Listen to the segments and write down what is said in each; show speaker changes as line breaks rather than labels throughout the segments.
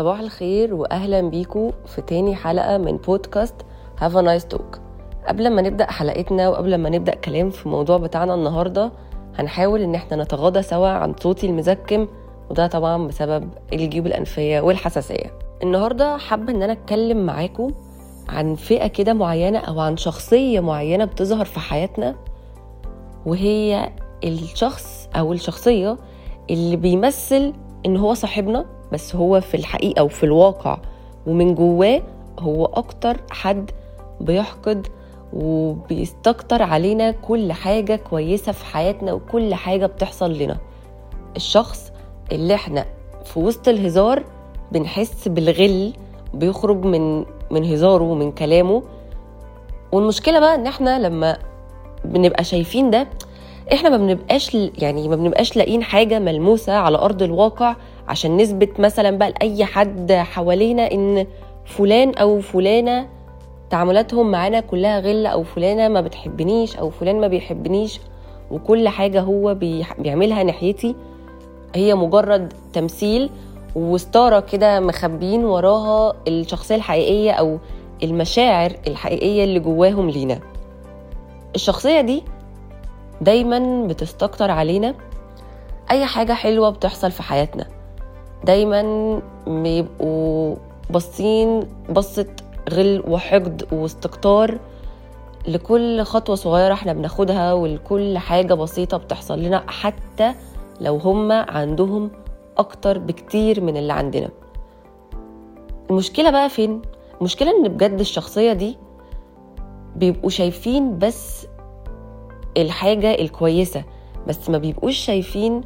صباح الخير واهلا بيكم في تاني حلقة من بودكاست Have a Nice Talk قبل ما نبدأ حلقتنا وقبل ما نبدأ كلام في الموضوع بتاعنا النهارده هنحاول إن إحنا نتغاضى سوا عن صوتي المزكم وده طبعا بسبب الجيوب الأنفية والحساسية. النهارده حابة إن أنا أتكلم معاكم عن فئة كده معينة أو عن شخصية معينة بتظهر في حياتنا وهي الشخص أو الشخصية اللي بيمثل إن هو صاحبنا بس هو في الحقيقة وفي الواقع ومن جواه هو أكتر حد بيحقد وبيستكتر علينا كل حاجة كويسة في حياتنا وكل حاجة بتحصل لنا. الشخص اللي إحنا في وسط الهزار بنحس بالغل بيخرج من من هزاره ومن كلامه. والمشكلة بقى إن إحنا لما بنبقى شايفين ده إحنا ما بنبقاش يعني ما بنبقاش لاقيين حاجة ملموسة على أرض الواقع عشان نثبت مثلا بقى لأي حد حوالينا إن فلان أو فلانة تعاملاتهم معانا كلها غلة أو فلانة ما بتحبنيش أو فلان ما بيحبنيش وكل حاجة هو بيعملها ناحيتي. هي مجرد تمثيل وستارة كده مخبيين وراها الشخصية الحقيقية أو المشاعر الحقيقية اللي جواهم لينا. الشخصية دي دايما بتستكتر علينا. أي حاجة حلوة بتحصل في حياتنا. دايما بيبقوا باصين بصة غل وحقد واستكتار لكل خطوة صغيرة إحنا بناخدها ولكل حاجة بسيطة بتحصل لنا حتى لو هم عندهم أكتر بكتير من اللي عندنا المشكلة بقى فين؟ المشكلة إن بجد الشخصية دي بيبقوا شايفين بس الحاجة الكويسة بس ما بيبقوش شايفين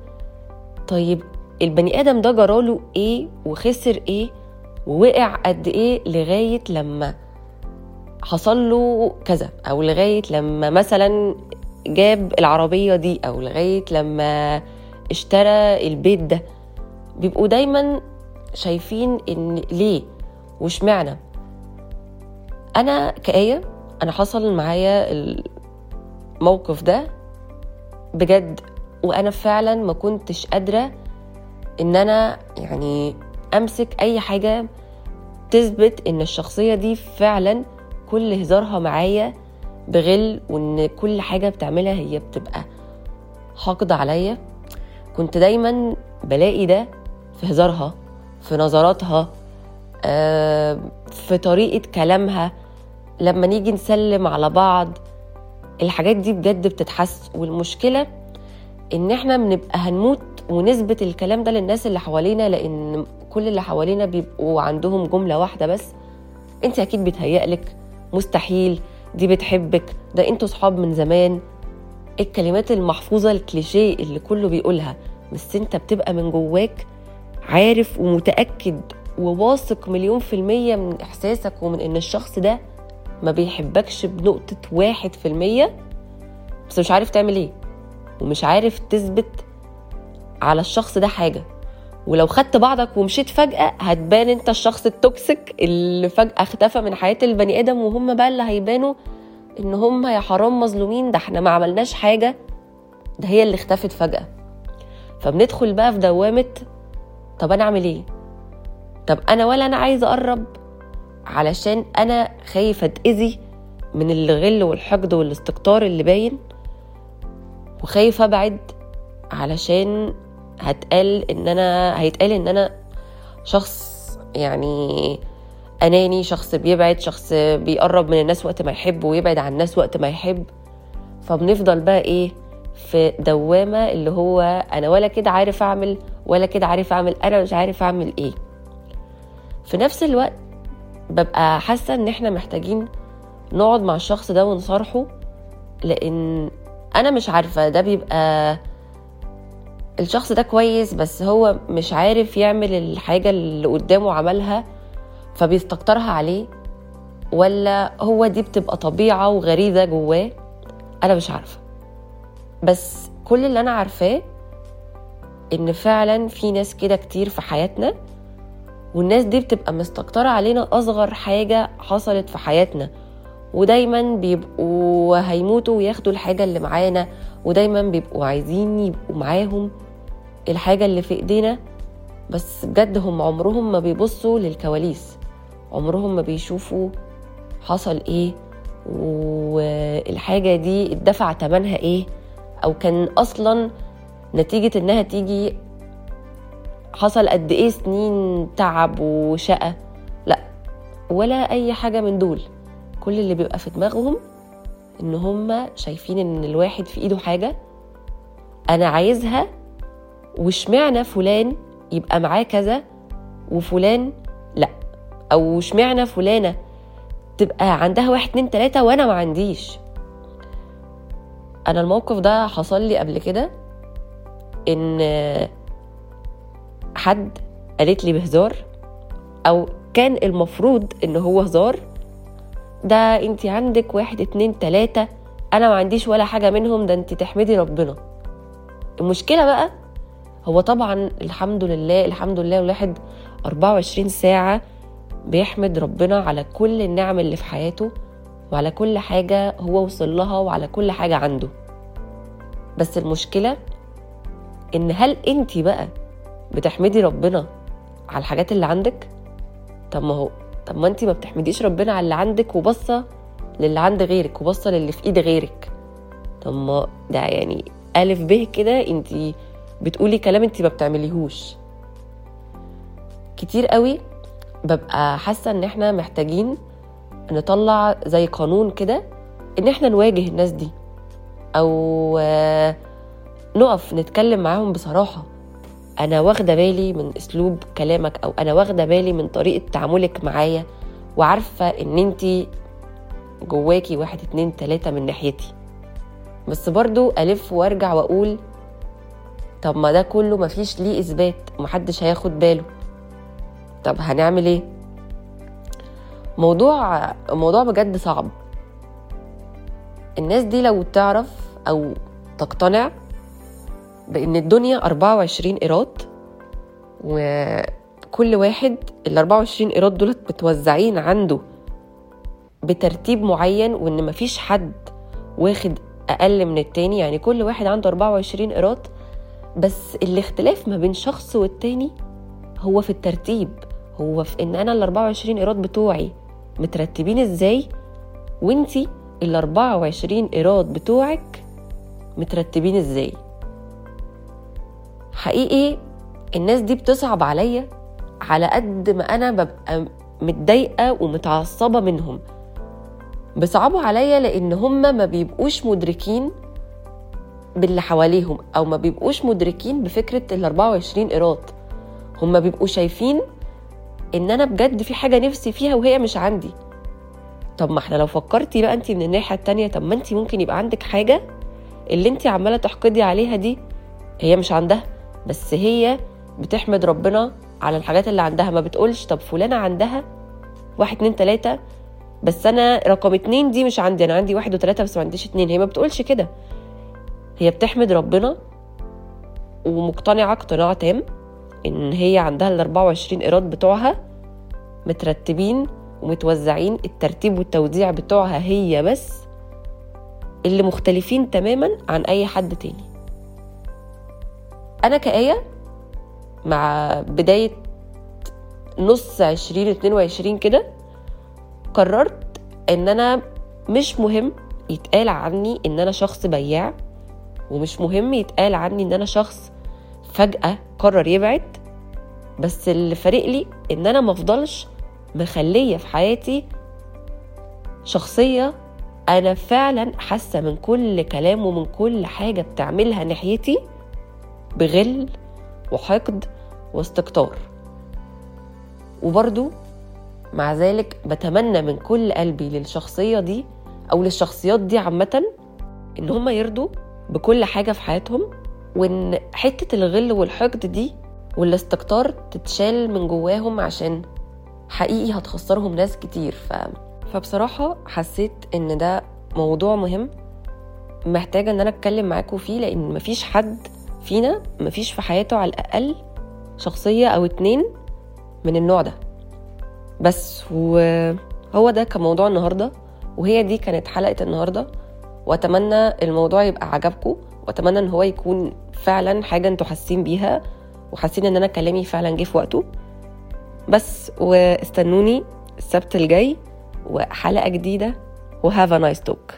طيب البني آدم ده جراله إيه وخسر إيه ووقع قد إيه لغاية لما حصل له كذا أو لغاية لما مثلا جاب العربية دي أو لغاية لما اشترى البيت ده. بيبقوا دايما شايفين إن ليه؟ واشمعنى؟ أنا كآية أنا حصل معايا الموقف ده بجد وأنا فعلا ما كنتش قادرة إن أنا يعني أمسك أي حاجة تثبت إن الشخصية دي فعلا كل هزارها معايا بغل وإن كل حاجة بتعملها هي بتبقى حاقدة عليا. كنت دايما بلاقي ده في هزارها في نظراتها في طريقة كلامها. لما نيجي نسلم على بعض الحاجات دي بجد بتتحس. والمشكلة إن إحنا بنبقى هنموت ونثبت الكلام ده للناس اللي حوالينا لأن كل اللي حوالينا بيبقوا عندهم جملة واحدة بس. أنت أكيد بيتهيألك مستحيل دي بتحبك ده أنتوا صحاب من زمان. الكلمات المحفوظة الكليشيه اللي كله بيقولها بس أنت بتبقى من جواك عارف ومتأكد وواثق مليون في المية من إحساسك ومن إن الشخص ده ما بيحبكش بنقطة واحد في المية بس مش عارف تعمل إيه ومش عارف تثبت على الشخص ده حاجة. ولو خدت بعضك ومشيت فجأة هتبان انت الشخص التوكسيك اللي فجأة اختفى من حياة البني آدم وهم بقى اللي هيبانوا إن هم يا حرام مظلومين ده إحنا ما عملناش حاجة ده هي اللي اختفت فجأة. فبندخل بقى في دوامة طب أنا أعمل إيه؟ طب أنا ولا أنا عايزة أقرب؟ علشان أنا خايفة أتأذي من الغل والحقد والاستكتار اللي باين وخايفة أبعد علشان هتقال إن أنا هيتقال إن أنا شخص يعني أناني شخص بيبعد شخص بيقرب من الناس وقت ما يحب ويبعد عن الناس وقت ما يحب. فبنفضل بقى إيه؟ في دوامة اللي هو أنا ولا كده عارف أعمل ولا كده عارف أعمل أنا مش عارف أعمل إيه. في نفس الوقت ببقى حاسة إن إحنا محتاجين نقعد مع الشخص ده ونصارحه لأن أنا مش عارفة ده بيبقى الشخص ده كويس بس هو مش عارف يعمل الحاجة اللي قدامه عملها فبيستكترها عليه ولا هو دي بتبقى طبيعة وغريزة جواه؟ أنا مش عارفة. بس كل اللي أنا عارفاه إن فعلا في ناس كده كتير في حياتنا والناس دي بتبقى مستكترة علينا أصغر حاجة حصلت في حياتنا ودايما بيبقوا هيموتوا وياخدوا الحاجة اللي معانا ودايما بيبقوا عايزين يبقوا معاهم. الحاجة اللي في إيدينا بس بجد هم عمرهم ما بيبصوا للكواليس. عمرهم ما بيشوفوا حصل إيه والحاجة دي اتدفع تمنها إيه أو كان أصلا نتيجة إنها تيجي حصل قد إيه سنين تعب وشقة. لأ ولا أي حاجة من دول. كل اللي بيبقى في دماغهم إن هم شايفين إن الواحد في إيده حاجة أنا عايزها واشمعنى فلان يبقى معاه كذا وفلان لا؟ أو اشمعنى فلانة تبقى عندها واحد اتنين تلاتة وأنا ما عنديش؟ أنا الموقف ده حصل لي قبل كده إن حد قالت لي بهزار أو كان المفروض إن هو هزار. ده أنت عندك واحد اتنين تلاتة أنا ما عنديش ولا حاجة منهم ده أنت تحمدي ربنا. المشكلة بقى هو طبعا الحمد لله الحمد لله الواحد 24 ساعة بيحمد ربنا على كل النعم اللي في حياته وعلى كل حاجة هو وصل لها وعلى كل حاجة عنده بس المشكلة إن هل أنت بقى بتحمدي ربنا على الحاجات اللي عندك؟ طب ما هو طب ما أنت ما بتحمديش ربنا على اللي عندك وبصة للي عند غيرك وبصة للي في إيد غيرك طب ما ده يعني ألف به كده أنت بتقولي كلام أنت ما بتعمليهوش. كتير قوي ببقى حاسة إن إحنا محتاجين نطلع زي قانون كده إن إحنا نواجه الناس دي أو نقف نتكلم معاهم بصراحة. أنا واخدة بالي من أسلوب كلامك أو أنا واخدة بالي من طريقة تعاملك معايا وعارفة إن انت جواكي واحد اتنين تلاتة من ناحيتي. بس برضو ألف وأرجع وأقول طب ما ده كله مفيش ليه إثبات ومحدش هياخد باله. طب هنعمل إيه؟ موضوع موضوع بجد صعب. الناس دي لو تعرف أو تقتنع بإن الدنيا 24 إيراد وكل واحد ال 24 إيراد دولت متوزعين عنده بترتيب معين وإن مفيش حد واخد أقل من التاني يعني كل واحد عنده 24 إيراد بس الاختلاف ما بين شخص والتاني هو في الترتيب. هو في إن أنا ال 24 إيراد بتوعي مترتبين إزاي؟ وإنتي ال 24 إيراد بتوعك مترتبين إزاي؟ حقيقي الناس دي بتصعب عليا على قد ما أنا ببقى متضايقة ومتعصبة منهم. بيصعبوا عليا لأن هم ما بيبقوش مدركين باللي حواليهم أو ما بيبقوش مدركين بفكرة ال 24 إيراد. هم بيبقوا شايفين إن أنا بجد في حاجة نفسي فيها وهي مش عندي. طب ما إحنا لو فكرتي بقى انت من الناحية التانية طب ما انت ممكن يبقى عندك حاجة اللي انت عمالة تحقدي عليها دي هي مش عندها بس هي بتحمد ربنا على الحاجات اللي عندها. ما بتقولش طب فلانة عندها واحد اتنين تلاتة بس أنا رقم اتنين دي مش عندي أنا عندي واحد وتلاتة بس ما عنديش اتنين. هي ما بتقولش كده. هي بتحمد ربنا ومقتنعة اقتناع تام إن هي عندها ال 24 إيراد بتوعها مترتبين ومتوزعين. الترتيب والتوزيع بتوعها هي بس اللي مختلفين تماما عن أي حد تاني. أنا كآية مع بداية نص عشرين اتنين وعشرين كده قررت إن أنا مش مهم يتقال عني إن أنا شخص بياع. ومش مهم يتقال عني إن أنا شخص فجأة قرر يبعد بس اللي فارق لي إن أنا مفضلش مخلية في حياتي شخصية أنا فعلا حاسة من كل كلام ومن كل حاجة بتعملها ناحيتي بغل وحقد واستكتار. وبرضو مع ذلك بتمنى من كل قلبي للشخصية دي أو للشخصيات دي عامة إن هم يرضوا بكل حاجة في حياتهم وإن حتة الغل والحقد دي والاستكتار تتشال من جواهم عشان حقيقي هتخسرهم ناس كتير. ف... فبصراحة حسيت إن ده موضوع مهم محتاجة إن أنا أتكلم معاكم فيه لأن مفيش حد فينا مفيش في حياته على الأقل شخصية أو اتنين من النوع ده. بس وهو ده كان موضوع النهاردة وهي دي كانت حلقة النهاردة. وأتمنى الموضوع يبقى عجبكم. وأتمنى إن هو يكون فعلا حاجة أنتوا حاسين بيها وحاسين ان أنا كلامي فعلا جه في وقته. بس واستنوني السبت الجاي وحلقة جديدة. و have a nice talk